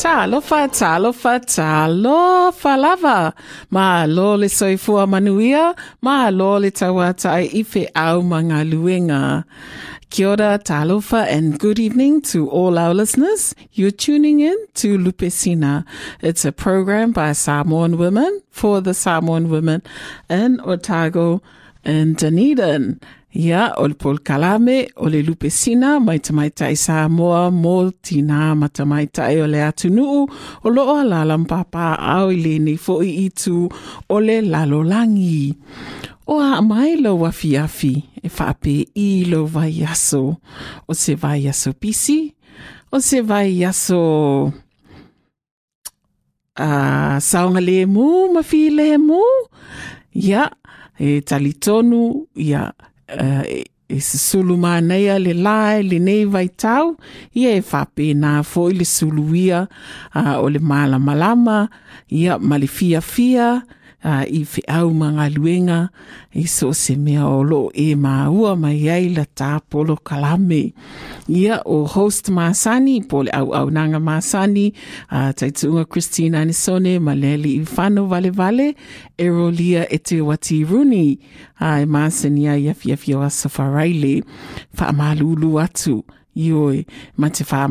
Talofa, talofa, talofa lava. Ma lo le soifua manuia, ma lo le tawata ife au mga luenga. Kia ora, talofa, and good evening to all our listeners. You're tuning in to Lupe Sina. It's a program by Samoan women for the Samoan women in Otago and Dunedin. Ia, o le pol kalame, o le lupe sina, mai tamaitai sa moa mo tina matamaitai o le atunuu, o loo ala lampapa au i le ni fo itu o le. O a mai lo wafi afi, e whape i lo vai aso, o se vai pisi, o se vai aso uh, saonga le mu, mafi le mu, ia, e talitonu, ia, uh, e se sulu māneia le lae, le nei vai tau, ia e whape nā fo i le sulu ia uh, o le māla malama, ia ma le fia fia, uh, i whi au mga luenga, i so se mea o lo e māua mai ai la tā polo kalame. Ia o host Masani, po le au au nanga Masani, uh, taitunga Christina Anisone, Maleli i whano vale vale, Erolia e te wati runi, uh, e Masani a iafi iafi o asafaraile, wha amalulu atu, i oe ma te wha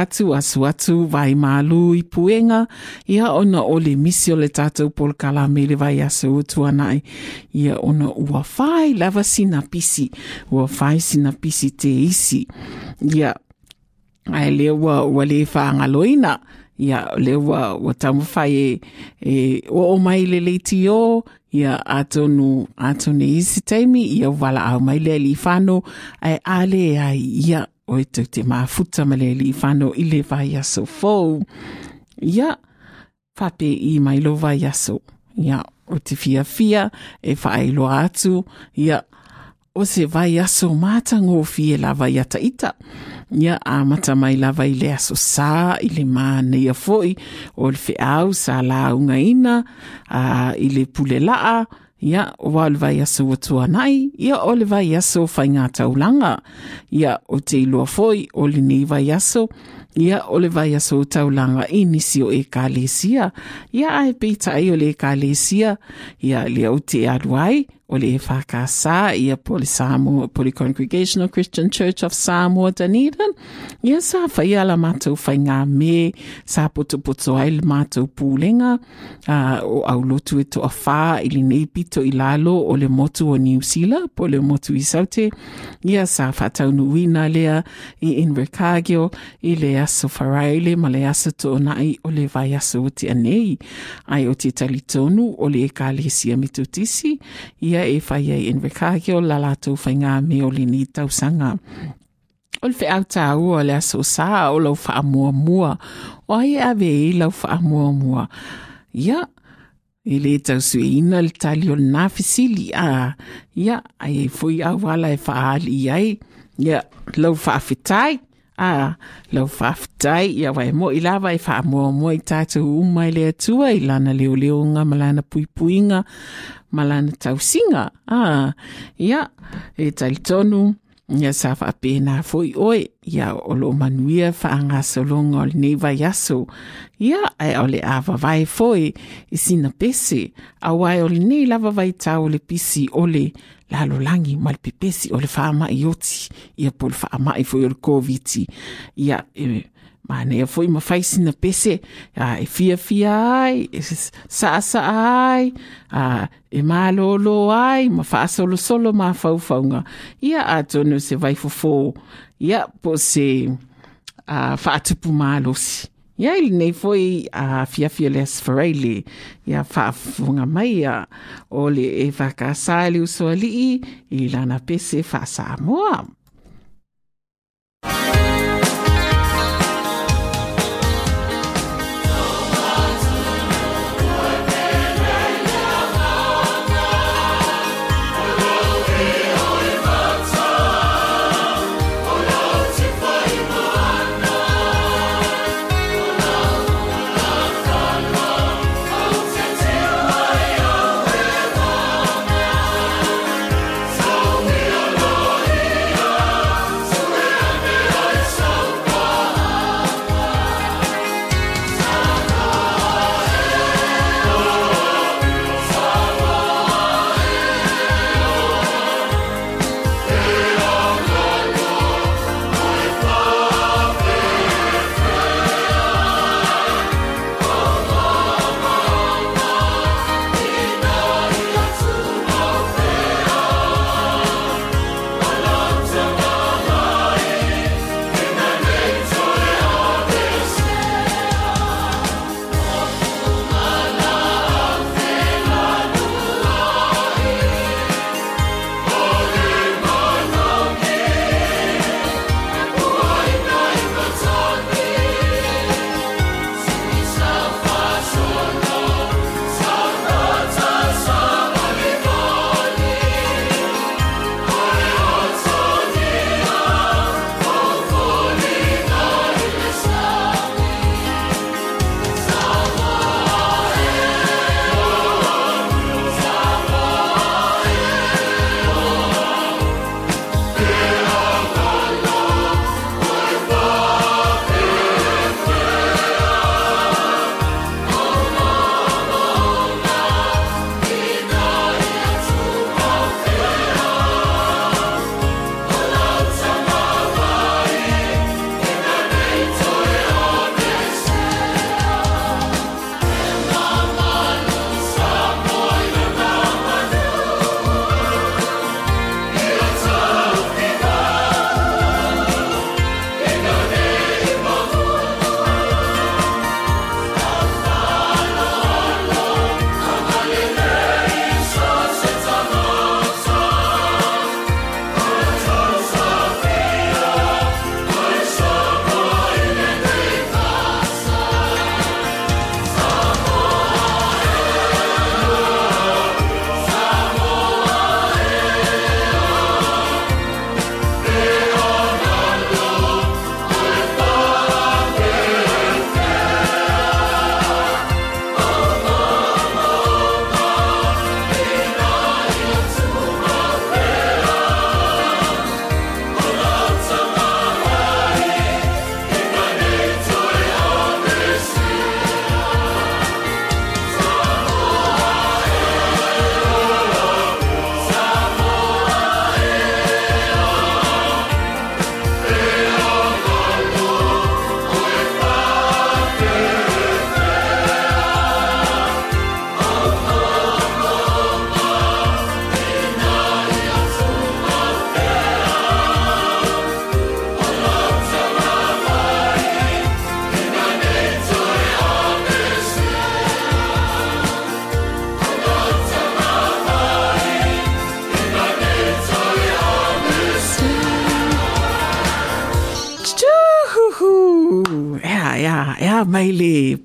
atu, asu atu, vai mālu i puenga, ia ona o le misi o le tātou polkala me le vai asu utu anai, ia ona ua whai lava sina pisi, ua whai sina pisi te isi, ia ai le ua le whaangaloina, ia le ua ua taumafai whai e, e o o mai le leiti ia atonu atonu isi taimi ia wala mai le alifano. Ai ale ai ia o e te mafuta ma le li whano i le vai aso fou. Ia, whape i mai lo vai aso. Ia, o te fia fia e whaelo atu. Ia, o se vai aso mata ngō fie lava ia ta ita. Ia, a mata mai lava i le aso sā, i le māne ia foi, o le whi au sā la unga ina, a, i le pule laa, ia o wā le vai aso o tua nai, ia o le vai aso whai ngā taulanga, ia o te ilua foi o le ni vai aso, ia o le vai aso o taulanga i nisi o e ka lesia, ia ai pita ai o le e ka lesia, ia le au te aduai, o le e whakasā ia po le Samoa, po Congregational Christian Church of Samoa Dunedin. Ia sa whai ala mātou whai ngā me, sa poto poto ai pūlenga, uh, o au lotu e to a whā i le nei i lalo o le motu o New po le motu i saute. Ia sa whatau nuina lea i Invercargill, i le aso wharaile, ma le aso to nai o le vai aso o anei. Ai o te talitonu o le e ka lesia mitutisi, ia e whai e Invercargill, la lātou whai me o le ni tausanga. O le whaau tā ua le aso sā o lau wha mua mua. O ai ave i lau wha mua mua. Ia, i le tau sui ina le tali o le nāwhisili a. Ia, ai e fui au wala e wha ai. Ia, lau wha awhitai. A, lau awhitai. Ia, wai mo i lawa wha mua mua i tātou umai le atua i lana malana pui puinga. Malana tausinga. A, ia, e tali tonu. Ia sa pēnā fwoi oe, ia o lo manuia solonga o le nei vai aso. Ia ai o le awa vai fwoi i sina pese, a wai o le nei lava vai tau le pisi o le lalo langi ma le pepesi o le wha ama i oti, ia po le wha ama i fwoi o le COVID. Ia, e, eh, ma ne e foi ma fai sina pese a e fia fia ai e sa sa ai a e malo lo ai ma fa solo solo faunga. Ia a tonu se vai fofo. Ia po se a fa tupu malo si ia il nei foi a fia fia les farele ia fa funga mai a o le e va ka sali uso ali i lana pese fa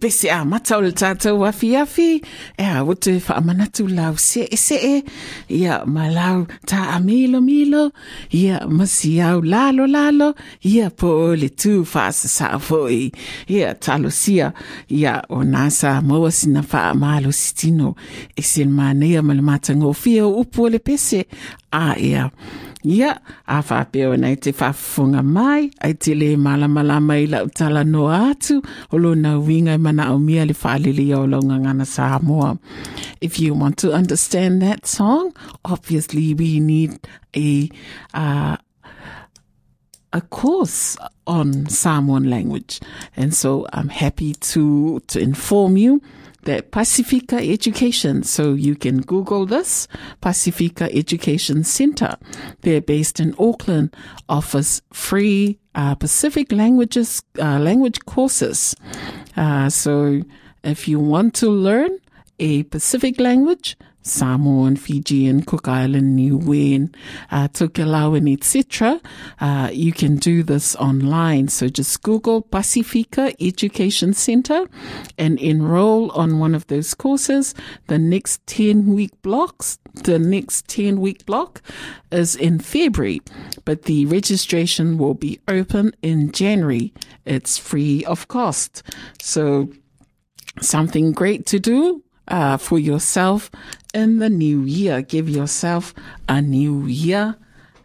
le pese a mata le tātou e a wote wha amanatu lau se e se e, ia ma lau tā a milo milo, ia masi au lalo lalo, ia po le tū whaasa sa foi, ia talo sia, ia o nasa sina wha malo sitino, e sen mānea ma le mātango fia o upu le pese, a ia, Ia, te whafunga mai, ai te le malamalama i lau tala no atu, o lo na winga i mana o mia le whaalili o launga ngana Samoa. If you want to understand that song, obviously we need a, uh, a course on Samoan language. And so I'm happy to, to inform you that Pasifika Education, so you can Google this, Pasifika Education Center. They're based in Auckland, offers free uh, Pacific languages, uh, language courses. Uh, so if you want to learn a Pacific language, Samoan, Fijian, Cook Island, New Niuean, uh, Tokelauan, etc. Uh, you can do this online. So just Google Pasifika Education Center and enroll on one of those courses. The next 10 week blocks, the next 10 week block is in February, but the registration will be open in January. It's free of cost. So something great to do uh, for yourself in the new year. Give yourself a new year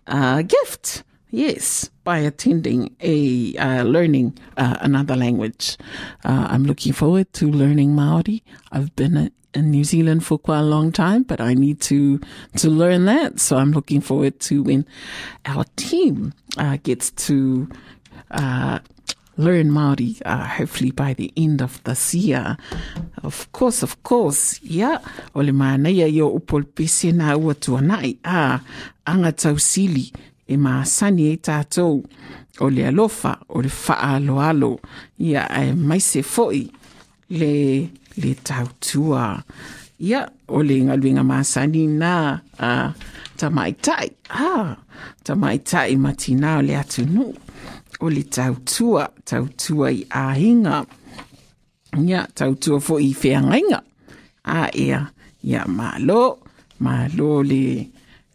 uh, gift. Yes, by attending a uh, learning uh, another language. Uh, I'm looking forward to learning Maori. I've been in New Zealand for quite a long time, but I need to to learn that. So I'm looking forward to when our team uh, gets to learn Maori, uh, hopefully by the end of this year. Of course, of course, yeah. O le mana ia i o pese na ua tuanai, a anga tausili e maasani e tātou. O le alofa, o le alo ia e maise foi. Le, le tautua. Ia, o le ngaluinga maasani na uh, tamaitai, ah, tamaitai matina o le atunu o le tautua, tautua i āhinga. Ia, tautua fo i whiangainga. A ea, ia malo, malo le,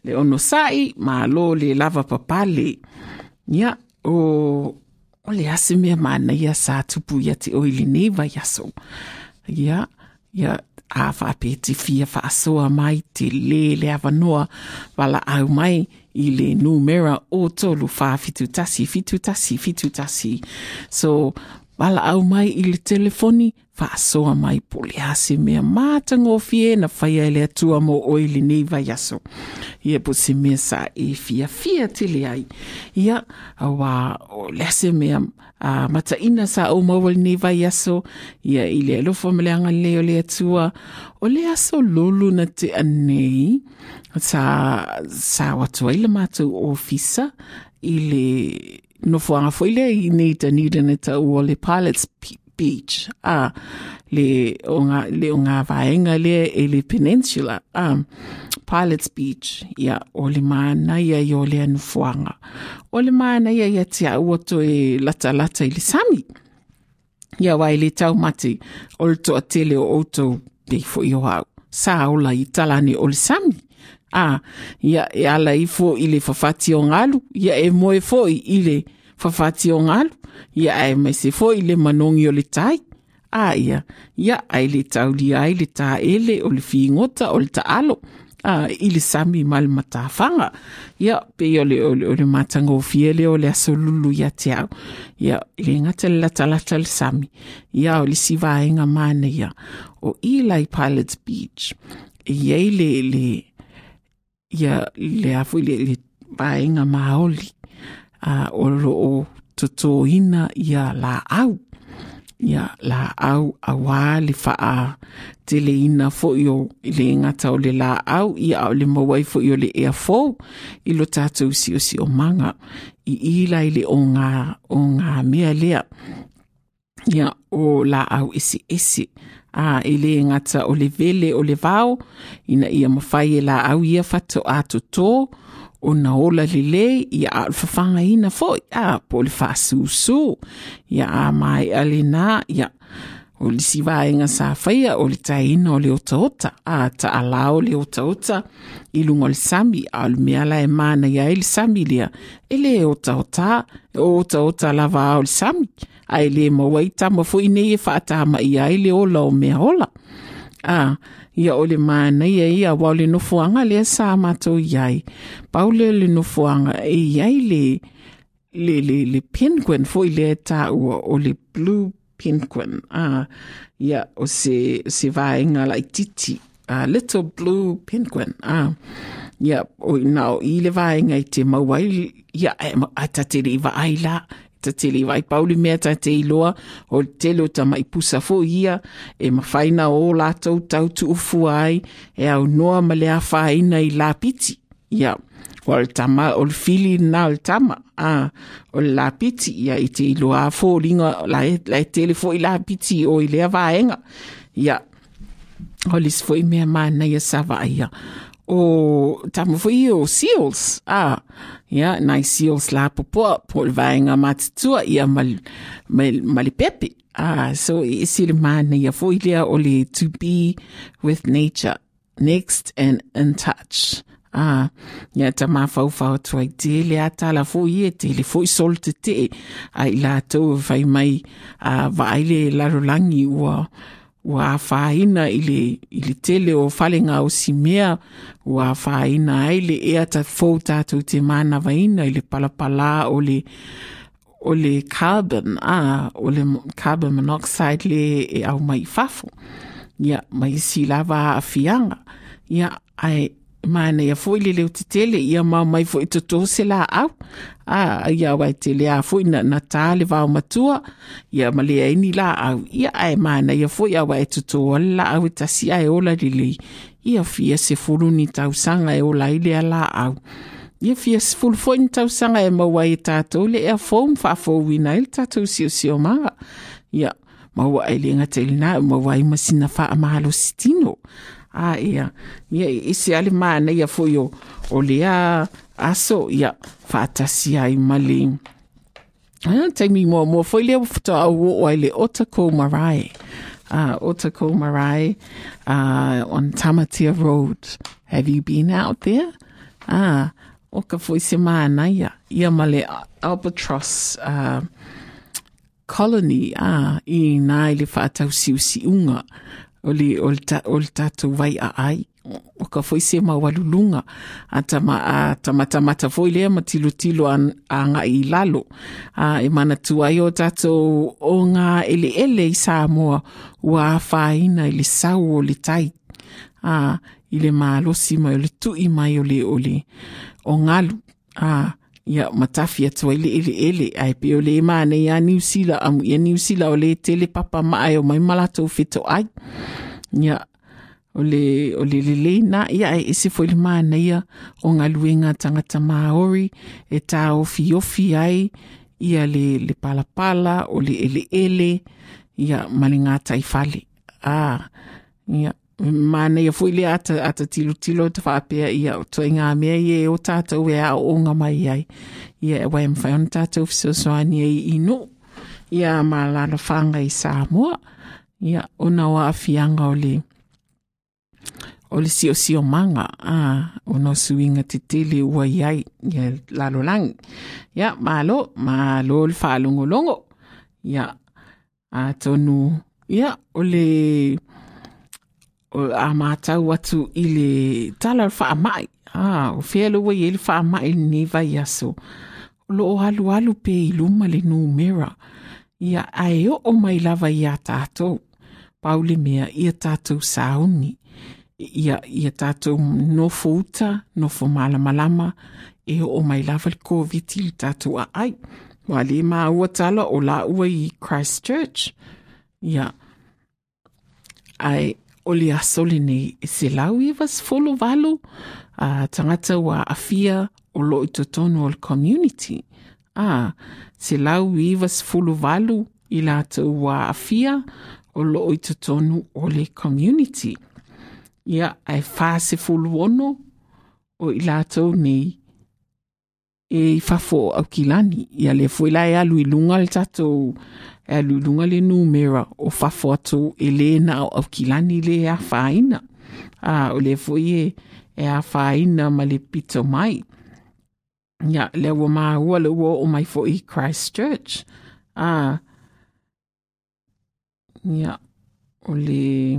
le ono sai, malo le lava papale. Ia, o, o le ase mea mana ia sa tupu ia te oili neva yaso. Ia, ia, a whapeti fia whaasoa mai te le le awanoa wala au mai i le numera o tolu wha fitu tasi, fitu tasi, fitu tasi. So, wala au mai i le telefoni, whaasoa mai pole ase mea na whaia ele atua mo o ili nei vai aso. Ia po se mea sa e fia fia tele ai. Ia, a o le mea uh, mata ina sa o mawal nei vai aso. Ia i le alofa me le anga leo le atua. O le aso lolu na te anei. Sa, sa watu aile mātou ofisa i le no fuanga foi le i nei ta nida ne ta ua le pilots beach a le o ngā, le o ngā vaenga le e le peninsula a pilots beach ia o le mana ia i o le o le mana ia ia tia woto to e lata lata i le sami. Ia wai le tau mati o le toa o outou pe fo o au sa ola i talani o le sami. A ia e i fo i le fafati o ia e moe fo i le fafati o ia e mai se fo i le manongi o le tai. A ia ai le tauli ai le ta ele o le fingota o le ta alo. A i le sami mal matafanga ia pe o le o le, o le le asolulu ia te au. Ia i le ngata le lata lata le sami. Ia o le sivaenga mana ia o Eli Pilots Beach. Ia i le le ia le afu le le vaenga maoli. A o lo o toto ina ia la au ia la au a wā le faa. Te le ina fo i o le ngata o le la au ia o le mawai fo i o le ea fo i lo tātou si o si o manga i ila i le o ngā, o ngā mea lea. Ia o la au esi esi a e le ngata o le vele o le vao ina ia mawhai e la au ia fato a to tō o na ola lele ia a whawhanga ina foi, a po le whasusu, ia a mai alina, ia o le sivaenga sa whaia o le taina o le ota a ta ala o le ota ota, i lunga le sami, a le mea la e mana ia e le sami lia, e le ota ota, e ota ota lava o le sami, a e le mawai tama fo ine e whaatama ia e le ola o mea ola. A, ia o le mana ia ia wa le nofuanga le sa mato iai. Paule le nofuanga e iai le le le le penguin fo i le ta ua o le blue penguin. A, ia o se se vaenga lai titi. A, little blue penguin. A, ia o na o i le vaenga i te mawai ia e a tatiri va aila ta tele vai pauli mea tai te iloa o tele o ta mai pusa fo ia e mawhaina o lātou tau tu ufu ai e au noa ma lea whaina i lapiti. ia o le tama o le fili na o le tama a o le lapiti ia i te iloa a fo ringa la e, la e tele fo i lapiti o i lea vaenga ia o lis fo i mea mana ia sava ia Ia. Tamo foi o seals. Ah ia nai seals la popo po le vaenga matutua ia mal mal mal pepe ah so isi le mana ia foi lea o le to be with nature next and in touch. Ah ia ta ma fau fau tuai te le ata la fo ie te le fo sol te. Te ai la to vai mai a vai le la rolangi ua ua whaina i le, i le tele o whalenga o si mea. Ua whaina ai le ea ta fau tātou te mana vaina i le palapala o le o le carbon a o le carbon monoxide le e au mai fafo ia mai si lava a fianga ia ai mana ia foi le leo te tele ia mau mai foi to to se la au. A ia wai te le a foi na na ta le va matua. Ia ma le ni la au. Ia ai mana ia foi a wai to to la au ta si ai ola le ia fia se fulu ni tausanga e ola ile la au. Ia fia se fulu foi ni tau sanga e ma wai tato le e fo fa fo wina il tato si o si o ma ia ma wai le ngata ilina ma wai masina fa amalo a ia ia isi ale mana ia foi o o lea aso ia faatasi ai ma le taimi mo mo foi lea futa au o ai le Otakou Marae. Uh, Otakou Marae. Uh, on Tamatea Road. Have you been out there? Ah o ka foi se mana ia ia ma le Albatross uh, colony. Ah i nai le faatau siu si unga o le o le, tatou vai a ai. O ka foi se ma walulunga a tama a tama tamata foi lea ma tilo tilo a, a i lalo. A e mana tu ai o tatou o nga ele ele i Samoa. Ua a i le sau o le tai. A i le maalosi mai o le tui mai o le o le ngalu. A ia matafi atu ai le ele ele ai pe o le mane ia New Zealand amu ia New Zealand o le tele papa mai o mai malatou fito ai. Ia o le o le le le na ia e ese foi le mana ia o nga luenga tangata maori e ta ofi ofi ai ia le le pala pala o le ele ele ia malinga tai fale ah ia mana ia foi le ata ata tilo te whapea ia o toi mea ia o tātou e a o ngā mai ai. Ia e wai mwhai on tātou fisosoani ai inuu ia malalafaga lana whanga i Samoa. Ia o na wa afianga o le o le sio sio manga. A o no suinga te tele ua iai ia lalo langi ia malo malo le faalogologo ia a tonu. Ia o le Ah, a mātau atu i le tala wha mai. A o whea lua i le wha mai ni vai aso. O pe i luma le numera ia ai o o mai lava i a tātou. Paule mea i a tātou sauni ia ia tātou nofo uta, nofo malama lama, e o mai lava le COVID i tātou a ai. Wa le mā ua tala o la ua i Christchurch. Ia, ai o le asole nei e se lau i vas folo valo a tangata wa afia o lo i totonu o le community. A, se lau i vas folo valo i la wa afia o lo i totonu o le community. ia ai fa se fulu ono o i lātou nei e i fafo au kilani. Ia le fwoi la e alu i lunga le tatou, Eh, e alu i lunga le numera o fafo atu e le na au kilani le a whaina. A, o le fwoi e, e a whaina ma le pito mai. Ia, le ua maa ua le ua o mai fo i Christchurch. A, ia, o le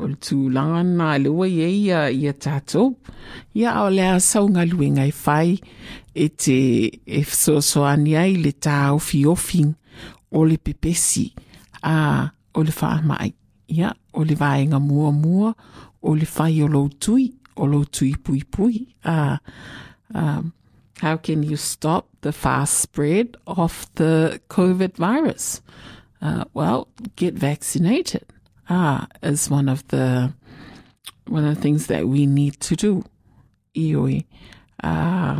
o le tūlanga nā le ua ia ia ia tātou. Ia o le a saunga luenga i whai e te e sosoani ai le o le pepesi a o le wha mai. Ia o le vaenga mua mua o le whai o lo tui o lo tui pui pui. Uh, um, how can you stop the fast spread of the COVID virus? Uh, well, get vaccinated ah, is one of the one of the things that we need to do. Ioi. Ah,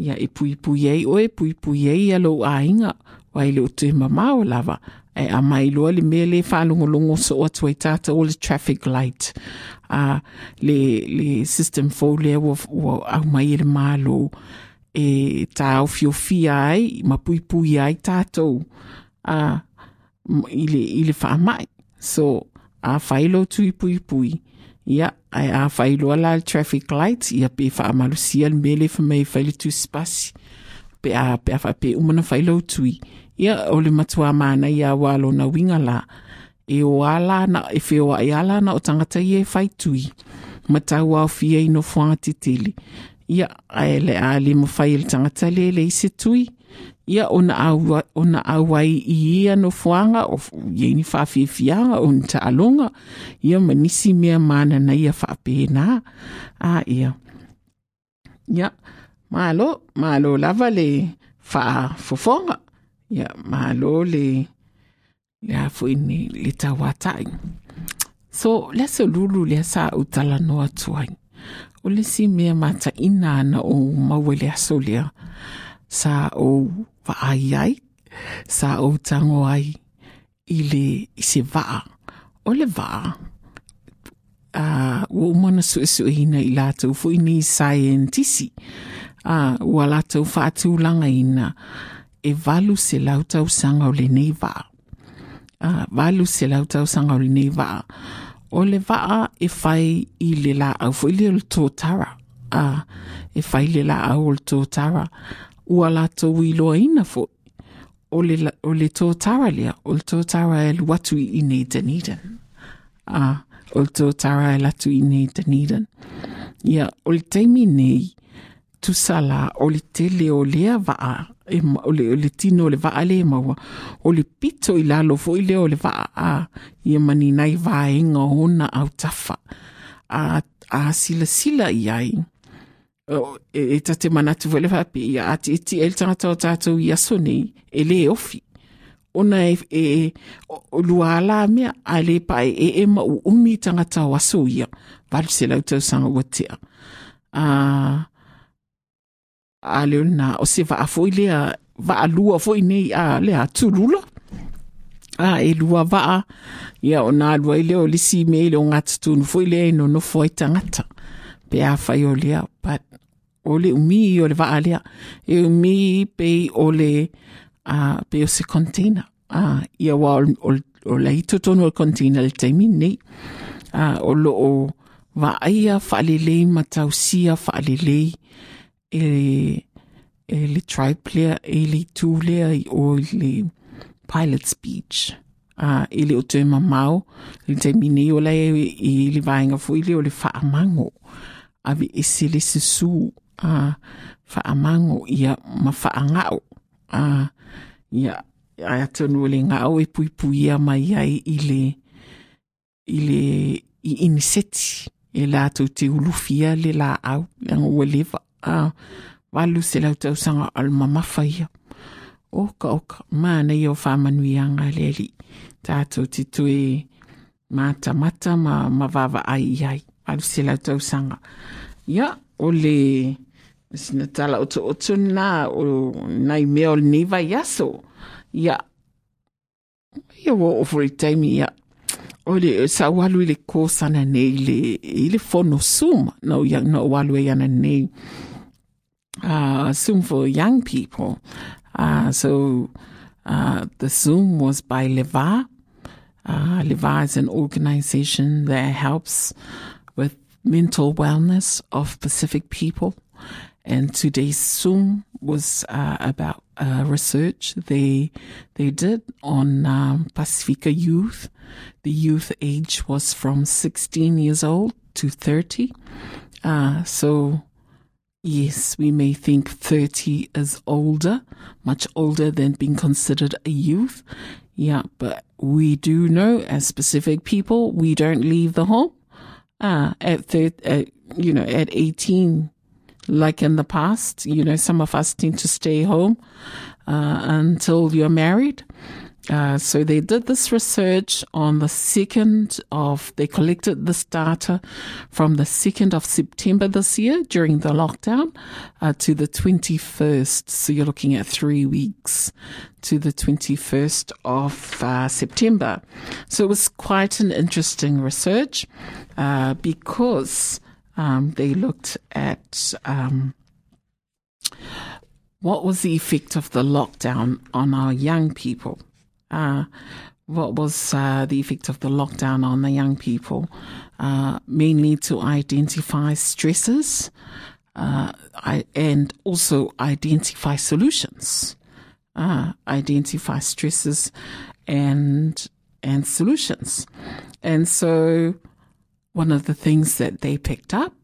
ia e pui pui ei oe pui pui ei alo a inga wai le utu mamao lava. E a mai loa le mea le whalongolongo so o atu tata o le traffic light. A le, le system fo le o, o au le malo e tā o ai ma pui pui ai tātou. A i le, i le wha So, a whailo tui pui pui. Ia, ai a whailo ala traffic lights, ia pe wha amalusia le mele wha mai whaile tu spasi. Pe a, pe a wha pe umana whailo tui. Ia, o le matua mana ia walo na winga la. E o ala na, e wheo ai ala na o tangata i e whai tui. Matau au fia ino whanga titili. Ia, ai le a le mo whai le tangata le le tui. Ia ona au ona au i ia no fuanga o ye ni fa fi fianga o ta alonga ia manisi mea mana na ia fa pena a ia. Ia malo malo lava le fa fofonga ia malo le le afu ni le tawatai so le so lulu le sa utala no atuai o le si mea mata ina na o mawele asolia sa o ai ai, sa o tango ai i le i se vaa. O le vaa, uh, ua umana su esu e hina i lātou fu ini scientisi, uh, ina e valu se lautau sanga o le nei. Uh, valu se lautau sanga o le nei vaa. O le vaa e whai i le la au le tōtara. Uh, e whai le la au le tōtara ua lātou i loa ina fo. O le, o le tō tara lea, o le tō tara e luatu i nei Dunedin. Ah, o le tō tara e latu i nei Dunedin. Ia, o le teimi nei, tu sala o le tele o lea vaa, le, o le tino o le vaa le maua, o le pito i lalo fo i le vaa a, ia mani nai ona au tafa. A, a sila sila i ai. E, e ta te manatu vele whape ati iti e tangata o tātou i aso nei e le ofi. Ona e, e, o lua ala mea a le pa e e ma umi tangata o aso ia. Valu se lau tau. A, a leo o se vaa a foi lea va a lua foi nei a lea tulula A e lua vaa ia o nā lua i leo lisi me i leo ngata tunu lea no no foi tangata. Pe a fai o lea, but o le umi o le vaa lea, e umi pe o le, uh, pe o se container. Uh, ia wa o, o, le hito tono o container le taimi nei. Uh, o lo o va aia whaalelei matausia whaalelei e, e le triplayer e le tūlea o le pilot's beach. Uh, e le o te mamau, le taimi o le i le vaenga fuile o le whaamango. Avi e se le suu a whaamango ia ma whaangao. A ia ai atonu le ngao e pui pui ia mai ai i le i le i iniseti e la tau te ulufia le la au le ua lewa. A walu se lau tau sanga al mamafa ia. Oka oka, mana i o whamanui anga le li. Tātou te mata mata ma, ma vava ai. Walu se lau tau sanga. Ia, o le sina tala o to otu na o nai mea o ni vai aso ia ia wo o fori taimi ia o le sa walu i le kōsana nei le i le fono suma na o ia na o walu e ana nei uh, Zoom for young people. Uh, so uh, the Zoom was by Le Va. Uh, Le Va is an organization that helps with mental wellness of Pacific people. And today's Zoom was uh, about uh, research they they did on um, Pacifica youth. The youth age was from 16 years old to 30. Uh, so yes, we may think 30 is older, much older than being considered a youth. Yeah, but we do know as Pacific people, we don't leave the home. Uh, at, thir- at you know, at 18, like in the past. You know, some of us tend to stay home uh, until you're married. Uh, so they did this research on the 2nd of, they collected this data from the 2nd of September this year during the lockdown uh, to the 21st. So you're looking at three weeks to the 21st of uh, September. So it was quite an interesting research uh, because um, they looked at um, what was the effect of the lockdown on our young people. Uh, what was uh, the effect of the lockdown on the young people? Uh, mainly to identify stresses uh, I, and also identify solutions. Uh, identify stresses and and solutions. And so one of the things that they picked up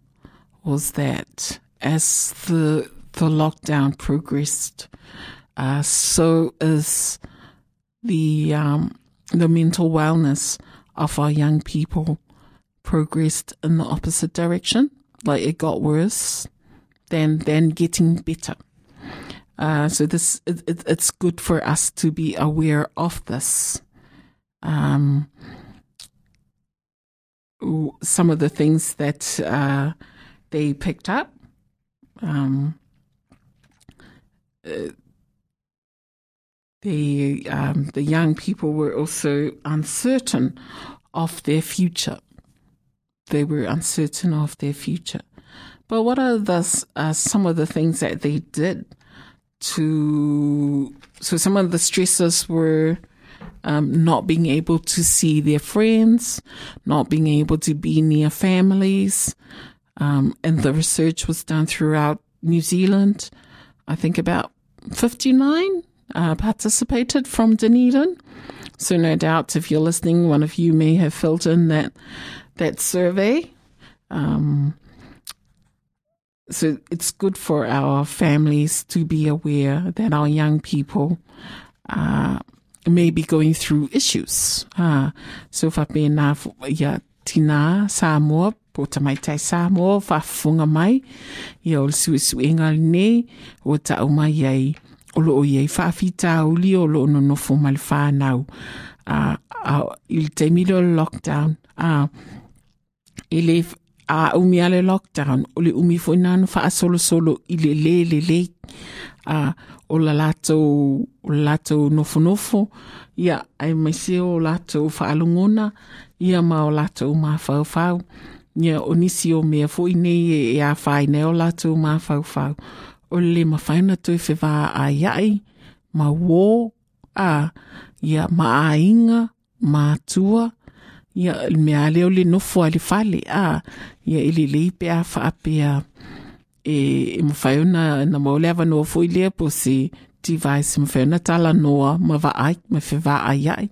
was that as the the lockdown progressed, uh, so is the um, the mental wellness of our young people progressed in the opposite direction. Like it got worse than than getting better. Uh, so this it, it, it's good for us to be aware of this. Um, some of the things that uh, they picked up. Um, uh, the um, the young people were also uncertain of their future. They were uncertain of their future. But what are the uh, some of the things that they did to? So some of the stresses were um, not being able to see their friends, not being able to be near families. Um, and the research was done throughout New Zealand. I think about 59 uh, participated from Dunedin. So no doubt if you're listening, one of you may have filled in that, that survey. Um, so it's good for our families to be aware that our young people uh, may be going through issues. Uh, so fa pena ia tina Samoa po tamaitai Samoa whafunga mai ia o le suesuenga nei o tau mai ai o lo iai whawhita uli o lo no nofo ma le whanau uh, uh, i le lockdown. Uh, i a uh, umi ale lockdown o le umi fo wha solo solo i le le le le uh, o la latou o la latou nofo nofo ia ai mai se o latou whaalungona ia ma o latou ma fau fau ia o nisi o mea fo nei e, e a ne o latou ma fau fau o le ma whaina tui fe wā a ma wō a ia ma a inga ma tua. Ia mea leo le nofo ali fale a ia ili le pe a wha pe a e, e mawhaiona na maole awa noa fo i lea po se device mawhaiona tala noa ma wa ai, ma whi wa ai ai.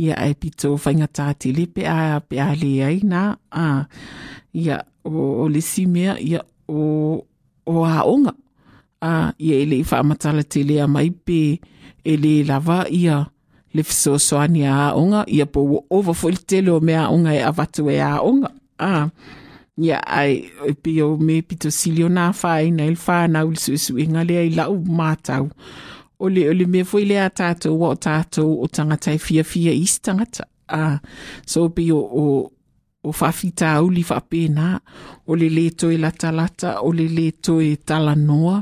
Ia ai pito whainga tāti le pe a pe a le ai na a ia o, o le si mea ia o, o a onga. A ia ele i whaamatala te lea mai pe e le lava ia le fisosoani a onga ia po over fo le tele o mea onga e avatu e a onga. A ia ai e me pito silio na whai na il whanau le suisu inga lea i lau mātau. O le, o le me foi lea tātou o tātou o tangatai fia fia is tangata. Ah, so pe o, o, o whawhita au li whapena, o le leto e lata lata, o le leto e tala noa,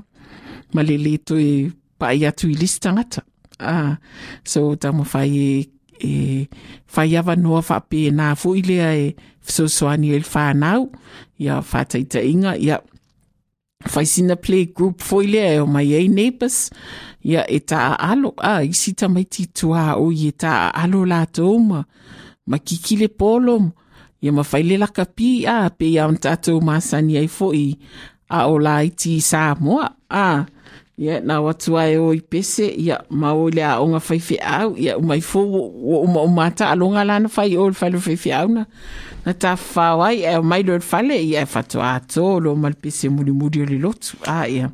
ma le leto e pai atu i listangata. Ah, so tamo whai e e whai awa noa whape nā fui lea e fisosoani e whanau, ia whataita inga, ia faisina play group foi lea o mai ei neighbors ia e ta alo. A isi ta mai titua o i e ta alo la ma ma kikile polo ia ma faile la kapi a pe ia on tatou masani ai foi a o la iti sa moa a ia na watu ai o i pese ia ma o le a onga fai fe au ia o mai fo o uma o mata alonga lana fai o fai lo fai fe au na. Na ta whao ai e mai lo fale ia e fatu a to lo mal pese muri muri o le lotu a ia.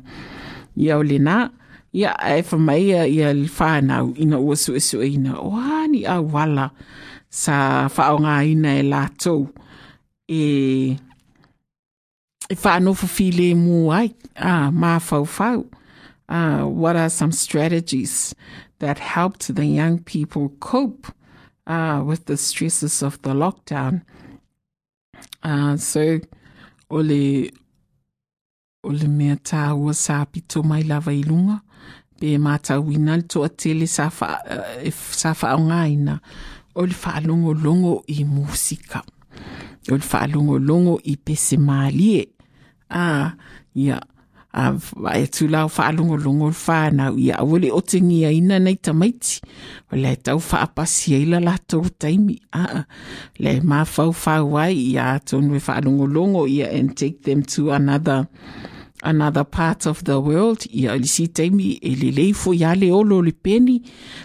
Ia o le na ia e fa mai ia le whanau ina ua su esu e o hani a wala sa whao ngā ina e la tau e e whanofo file mu ai a ma fau fau uh, what are some strategies that helped the young people cope uh, with the stresses of the lockdown? Uh, so, ole ole mea tā ua sa pito mai lava i lunga, pe mātau ina le toa tele sa wha, uh, sa whaonga ina, ole whaalongo longo i musika. Ole whaalongo longo i pese mālie. Ah, ia. Yeah a e tu lau fa longo longo fa na ia. Wole o tingi a ina nei tamaiti. O le tau fa apasi e la lato taimi. A le ma fau ia tonu e fa longo longo ia and take them to another another part of the world. Ia li si taimi e le leifo ia le olo le peni.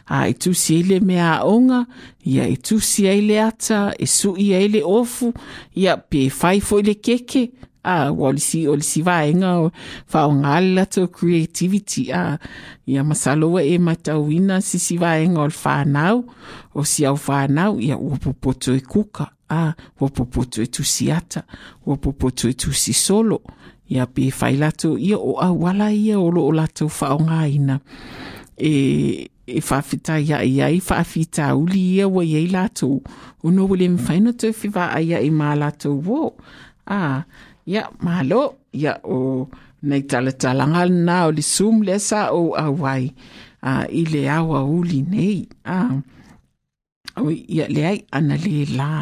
A e tu si ele mea onga ia e tu si ele ata e su ia ele ofu. Ia pe fai fo le keke a o le si o le si vaenga o whaongala to creativity ah. a ia masaloa e matauina si si vaenga o le whanau o si au whanau ia ua popoto e kuka ah. a ua popoto e tusiata ua popoto e tusi solo ia pe whailato ia o au wala ia o lo o lato whaongaina e e whawhita ia ia i whawhita uli ia wa ia i lato. O no wale mwhaina te whiwa ia i mā lato wo a ia malo ia o nei talatalanga na o le sum le sa o awai a uh, i le awa uli nei. A o ia le ai ana le la.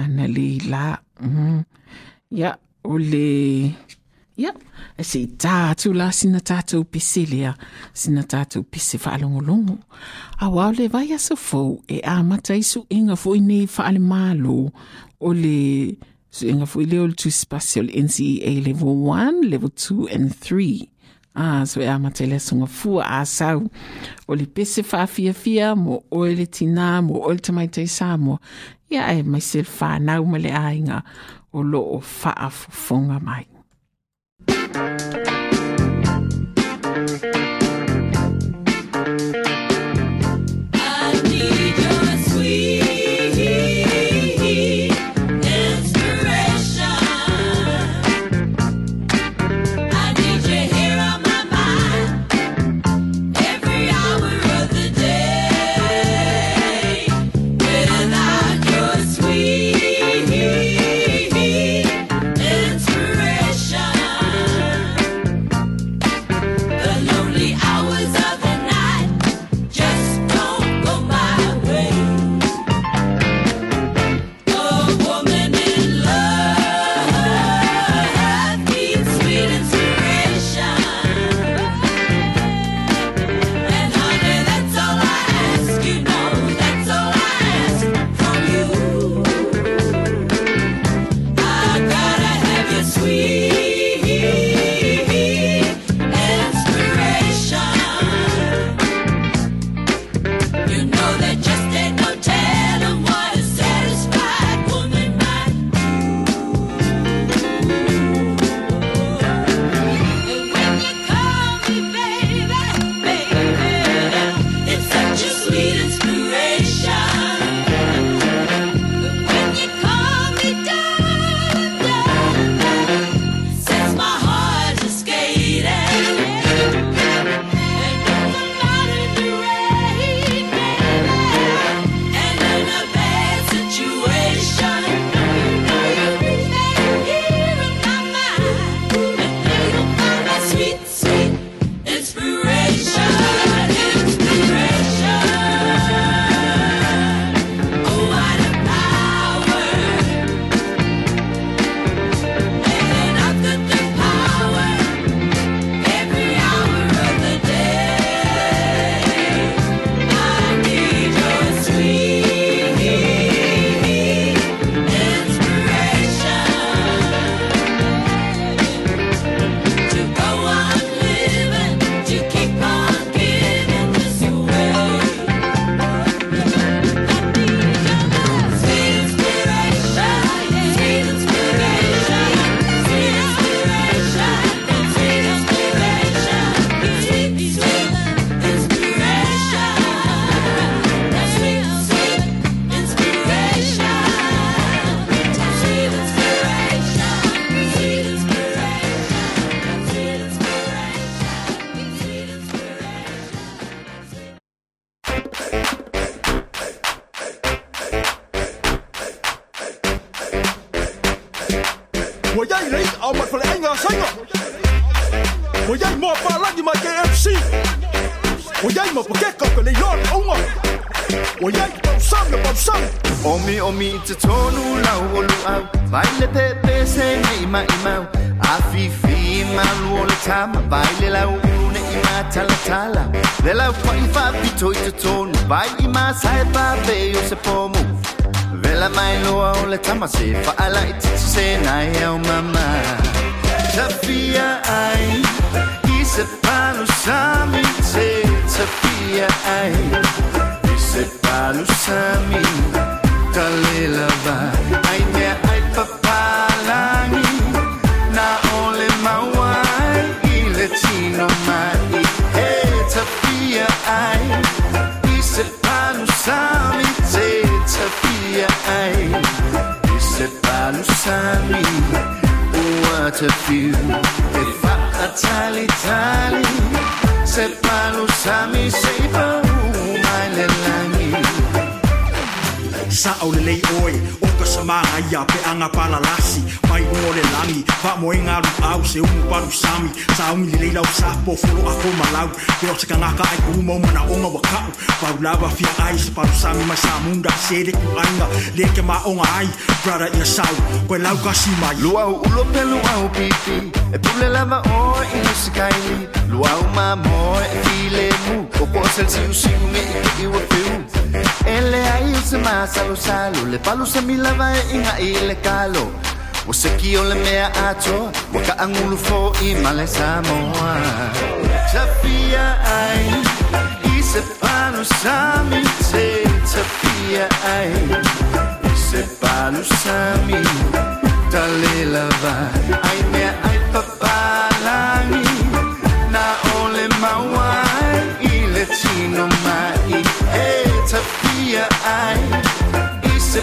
Ana le la. Mm. ia o le ia e se tā tu la sina tātou pese lea. Sina tātou pese whaalongolongo. A wau le vai asa fau e a mata isu inga fo i nei whaale malo o le So inga fu leo le tu spatial NCEA level 1, level 2 and 3. Ah, so e amatele sunga fua a sau. O le pese wha fia fia, mo o le tina, mo o le tamaitei sa, mo ia e mai se wha nau ma le ainga o lo o wha a fonga mai. What a view E fa a tali tali Se palo sami se pa Mai le langi Sa au le lei oe, o ka sama ia pe anga pala lasi. Mai o le langi, pa mo au se umu paru sami. Sa umi le lei lau sa po folo a. Pe o se ka ngaka ai ku mo mana onga wa kau. Pau lava fia ai se paru sami mai sa munda se le. Le ke ma ai, brother ia sau. Koe lau kasi mai. Luau ulo pe luau pipi E pule lava o i no se kaili Luau ma mo e file mu O po sel si u si me i ki iwa piu Ele ai se ma salo Le palu se lava inga kalo se ki o le mea ato Wa ka angulu fo i male Samoa. Ai I se sami te Tafia ai I se sami Talela vai Ai mea ai I. Se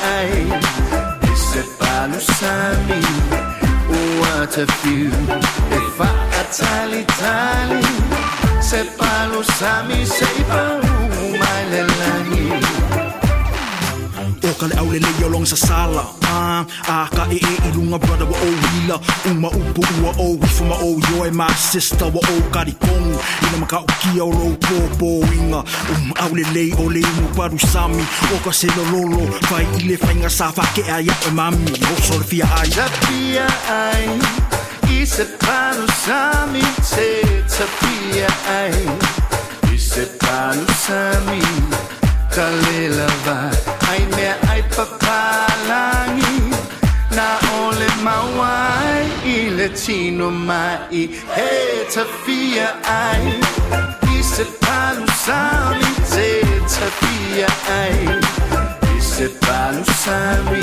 I. Se sami? What a view. E fa a Se palo sami langi O ka le au le lei o long sa sala. Ah, ah, ka e e i lunga brother wa o wila. Uma upu ua o wifu ma o yo e my sister wa o kari kongu. Ina maka o kia o rou po inga Um au le lei o le imu paru sami. O ka se lo lolo Fai i le whainga sa whake a ia e mami. O so le fia ai. Tapia ai I se pano sami. Te tapia ai I se pano sami. Kalela vai Ai mea ai papalangi Na ole mawai I le tino mai. He tafia ai. I se pano sami te tapia ai. I se pano sami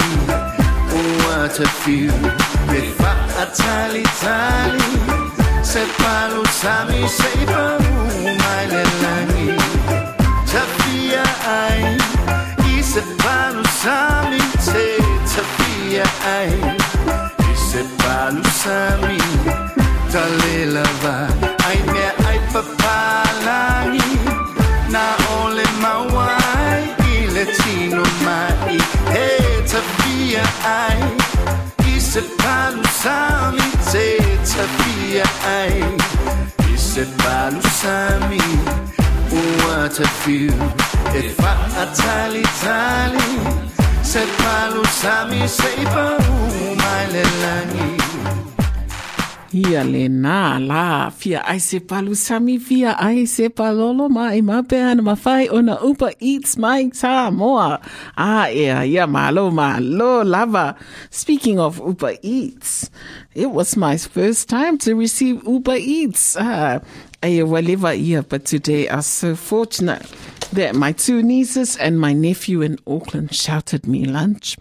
what a Me fa a tali Se palo sami se pa mai le langi. Tafia ai Palo sami se tafia ai I se palo sami Talela va Ai mea ai papalangi Na ole mawai I le tino mai He tafia ai I se palo sami te tafia ai I se palo sami What a E fa a tali tali Se palo sami se pa mai le langi Ia le nā la fia ai se palu sami fia ai se palolo mai ma pe ana mawhai o na Uber Eats mai tā moa. Ah, ia, ia, malo, malo, lava. Speaking of Uber Eats, it was my first time to receive Uber Eats. Ah, walewa ia, but today I was so fortunate that my two nieces and my nephew in Auckland shouted me lunch.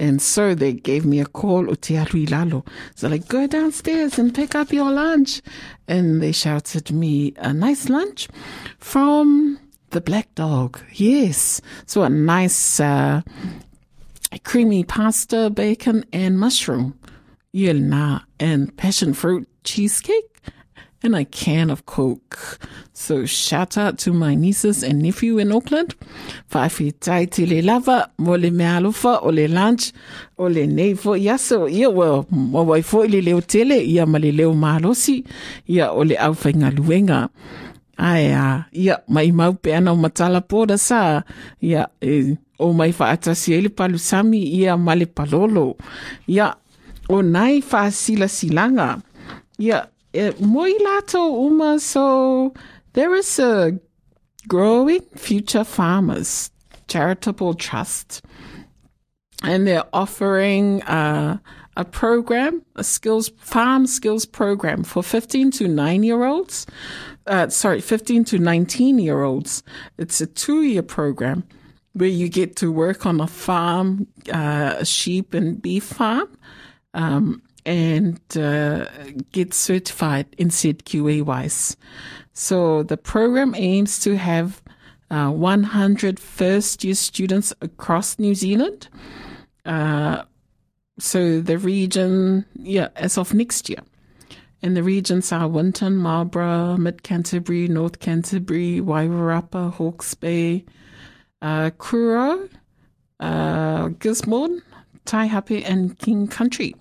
And so they gave me a call, Utiarui Lalo. So like, go downstairs and pick up your lunch. And they shouted me a nice lunch from the Black Dog. Yes. So a nice, uh, creamy pasta, bacon, and mushroom. Yelna and passion fruit cheesecake and a can of Coke. So shout out to my nieces and nephew in Auckland. Whawhitai te lava, mo le mea alofa, o le lunch, o le nei fo ia so, ia well, mo fo i le leo tele, ia ma le leo mahalosi, ia o le au luenga. Ai a, ia, mai mau pe ana o matala pōra sa, ia, e, o mai whaatasi ele palu sami, ia ma le palolo. Ia, o nai whaasila silanga. Ia, e, moi uma, so there is a growing future farmers charitable trust and they're offering uh, a program, a skills farm skills program for 15 to 9 year olds. Uh, sorry, 15 to 19 year olds. It's a two year program where you get to work on a farm, uh, a sheep and beef farm, um, and uh, get certified in said ZQA wise. So the program aims to have uh, 100 first year students across New Zealand. Uh, so the region, yeah, as of next year. And the regions are Winton, Marlborough, Mid Canterbury, North Canterbury, Wairarapa, Hawke's Bay, uh, Kuro, uh, Gisborne, Taihape, and King Country.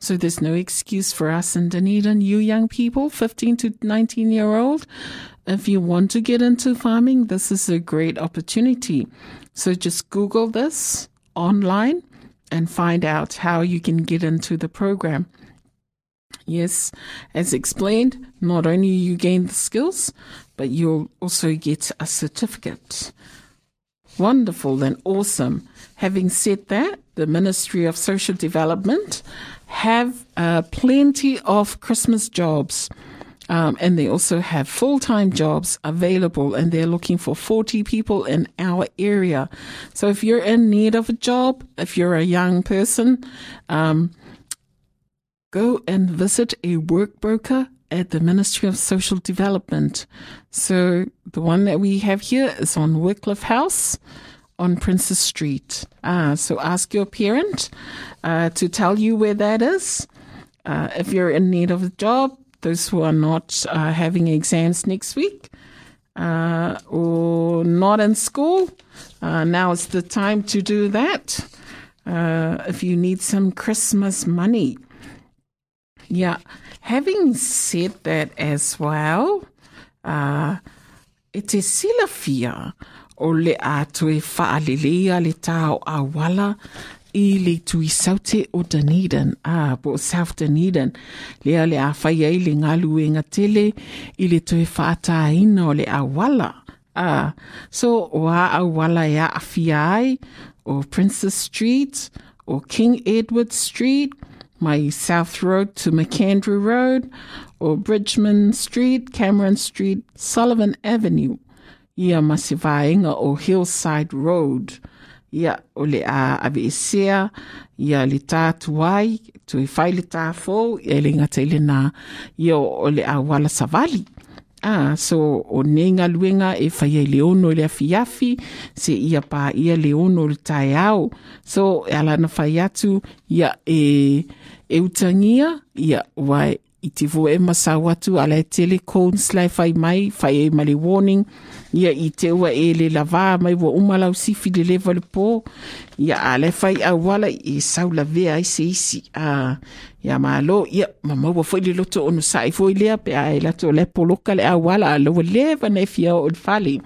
So there's no excuse for us in Dunedin, you young people, 15 to 19 year old. If you want to get into farming, this is a great opportunity. So just Google this online and find out how you can get into the program. Yes, as explained, not only you gain the skills, but you'll also get a certificate. Wonderful and awesome. Having said that, the Ministry of Social Development have uh, plenty of Christmas jobs. Um, and they also have full time jobs available, and they're looking for 40 people in our area. So if you're in need of a job, if you're a young person, um, go and visit a work broker at the Ministry of Social Development. So the one that we have here is on Wycliffe House on Princes Street. Ah, so ask your parent uh, to tell you where that is. Uh, if you're in need of a job, those who are not uh, having exams next week uh, or not in school, uh, now is the time to do that. Uh, if you need some Christmas money. Yeah. Having said that as well, uh, e te silafia o le a toe whaalelea le tau a wala i le tui saute o Dunedin, a po South Dunedin, lea le a whai ai le ngalu e ngā tele i le toe whaataina o le a wala. Uh, so, wa a wala e a awhia ai o Princes Street, o King Edward Street, my South Road to McAndrew Road, or Bridgman Street, Cameron Street, Sullivan Avenue. Ia masivaenga o Hillside Road. Ia o le a avesea, ia le tātu ai, tu i whai le tāfo, ia le ngata ile nā, ia o le a wala savali. Ah, so o nenga luenga e whai e leono le afiafi, se ia pā ia leono le tai au. So, e ala na whai atu, ia e, e utangia, ia wai i te vo e masau atu ala e tele whai mai, whai e male warning, ia i te ua e le lava mai wa umalau sifi le lewa le pō, ia a le whai au i sau la vea ai se isi, a ia malo, ia ma maua whai le loto onu sai fo i lea pe a e lato le poloka le au wala a lewa lewa nei fia o le whali.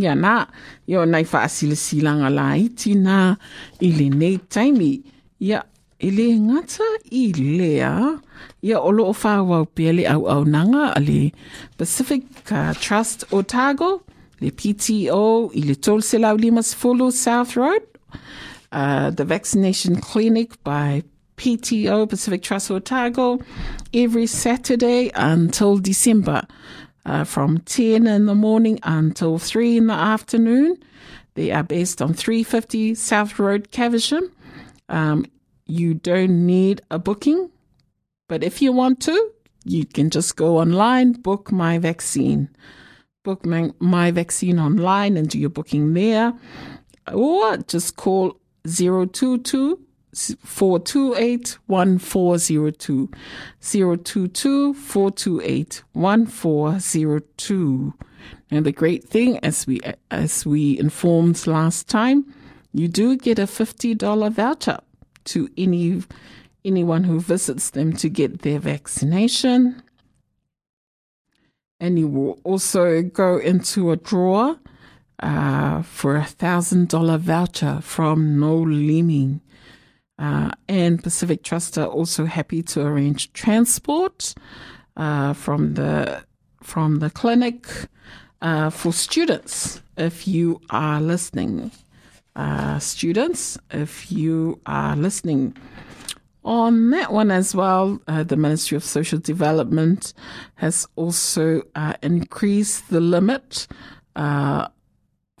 Ia nā, ia o nei wha asile silanga la iti nā i le nei taimi, ia le ngata i lea, ia olo o whāwau pia le au au nanga a le Pacific uh, Trust Otago, le PTO i le tol se lau lima sefulu South Road, uh, the vaccination clinic by PTO Pacific Trust Otago every Saturday until December. Uh, from 10 in the morning until 3 in the afternoon. They are based on 350 South Road, Caversham. Um, you don't need a booking, but if you want to, you can just go online, book my vaccine. Book my, my vaccine online and do your booking there. Or just call 022 428 1402. 022 428 1402. And the great thing, as we, as we informed last time, you do get a $50 voucher to any, anyone who visits them to get their vaccination. And you will also go into a drawer uh, for a thousand dollar voucher from Noel Leeming. Uh, and Pacific Trust are also happy to arrange transport uh, from the from the clinic uh, for students. If you are listening, uh, students, if you are listening on that one as well, uh, the Ministry of Social Development has also uh, increased the limit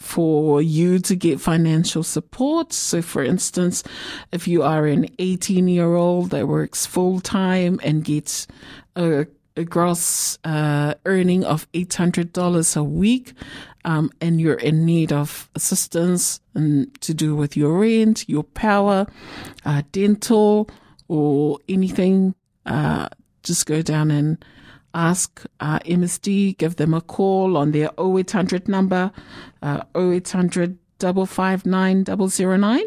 for you to get financial support. So, for instance, if you are an 18 year old that works full time and gets a, a gross uh, earning of $800 a week, um, and you're in need of assistance and to do with your rent, your power, uh, dental, or anything, uh, just go down and ask uh, MSD, give them a call on their 0800 number, uh, 0800 559 009.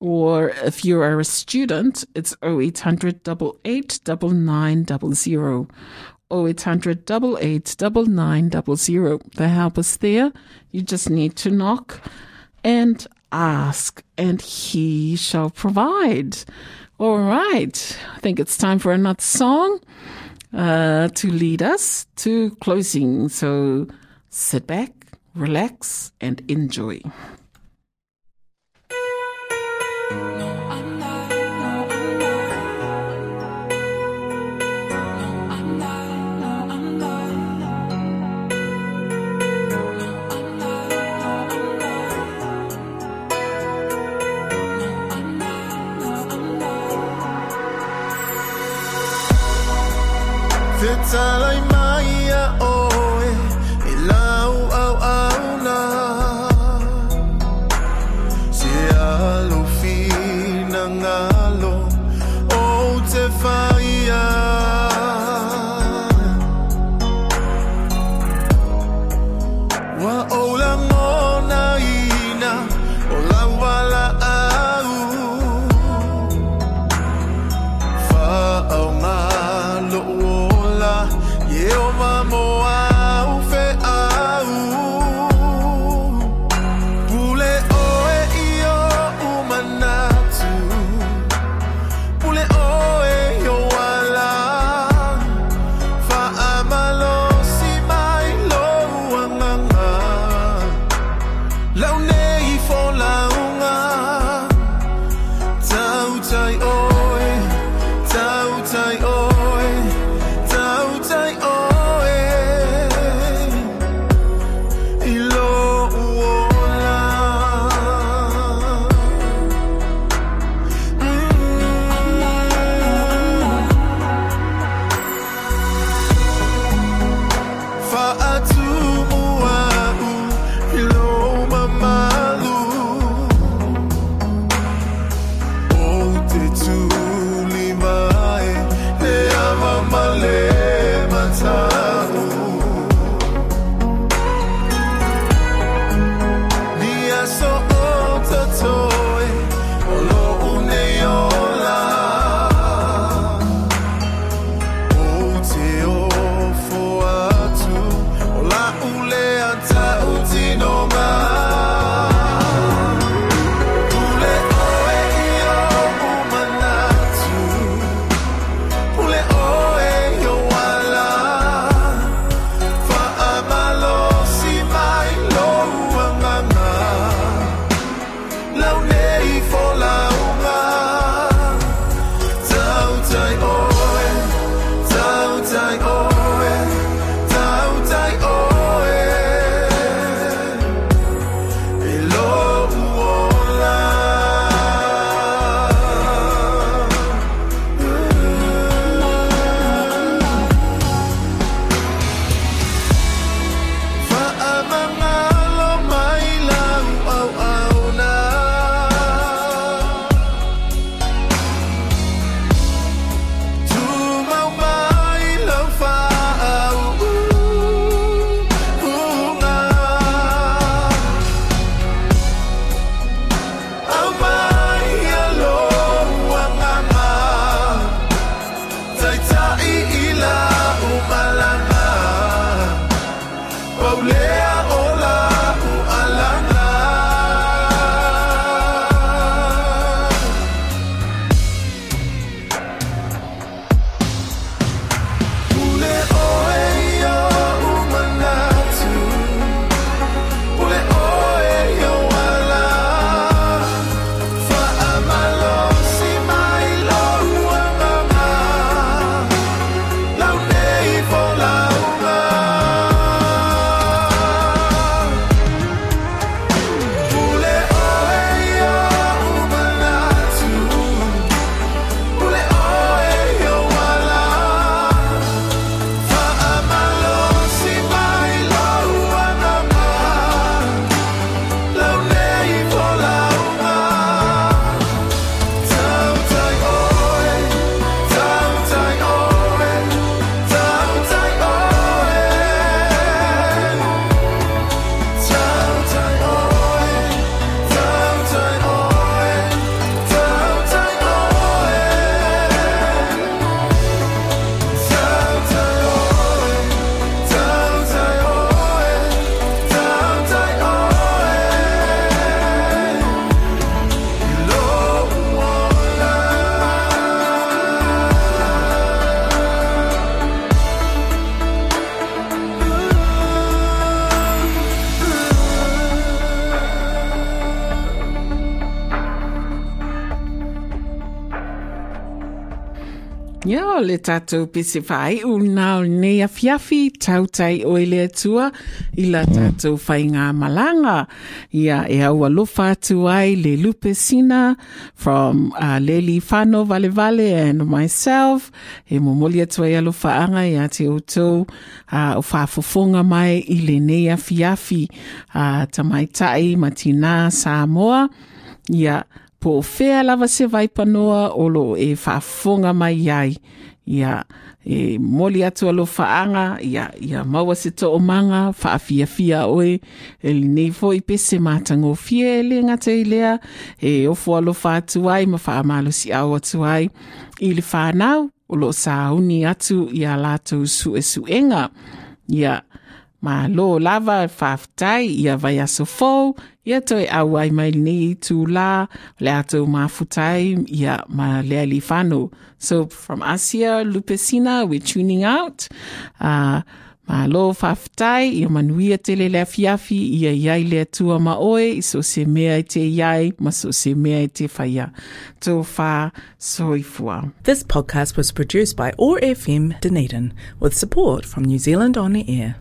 Or if you are a student, it's 0800 88 9900. 0800 88 9900. The help is there. You just need to knock and ask, and he shall provide. All right. I think it's time for another song uh, to lead us to closing. So sit back, relax, and enjoy. time Lau o le tātou pese whai u nei a fiafi tautai o ele atua i la tātou whai ngā malanga. Ia e au alofa atu ai le lupe sina from uh, Lely Fano Vale Vale and myself. E momoli atu ai alofa anga i outou uh, o mai i le a fiafi uh, tamaitai matina Samoa. Ia, po fea lava se vai panoa o lo e whaafonga mai ai. Ia, e moli atu alo whaanga, ia, ia maua se to o manga, whaafia fia oe, e li nei fo i pese mātango fie e le ngata i lea, e ofo alo whaatu ai, ma whaamalo si au atu ai, i le whanau, o lo sa uni atu i a lātou su e su enga. Ia, ma lo lava whaafutai, ia vai aso fōu, ia toi au ai mai ni tu la le ato mafutai ia ma le ali whano. So from us here, Lupe Sina, we're tuning out. Uh, ma lo whaftai, ia manuia te le lea fiafi, ia iai lea tua ma oe, i se mea i te iai, ma so se mea i te whaia. Tō wha soifua. This podcast was produced by OAR FM Dunedin with support from New Zealand On the Air.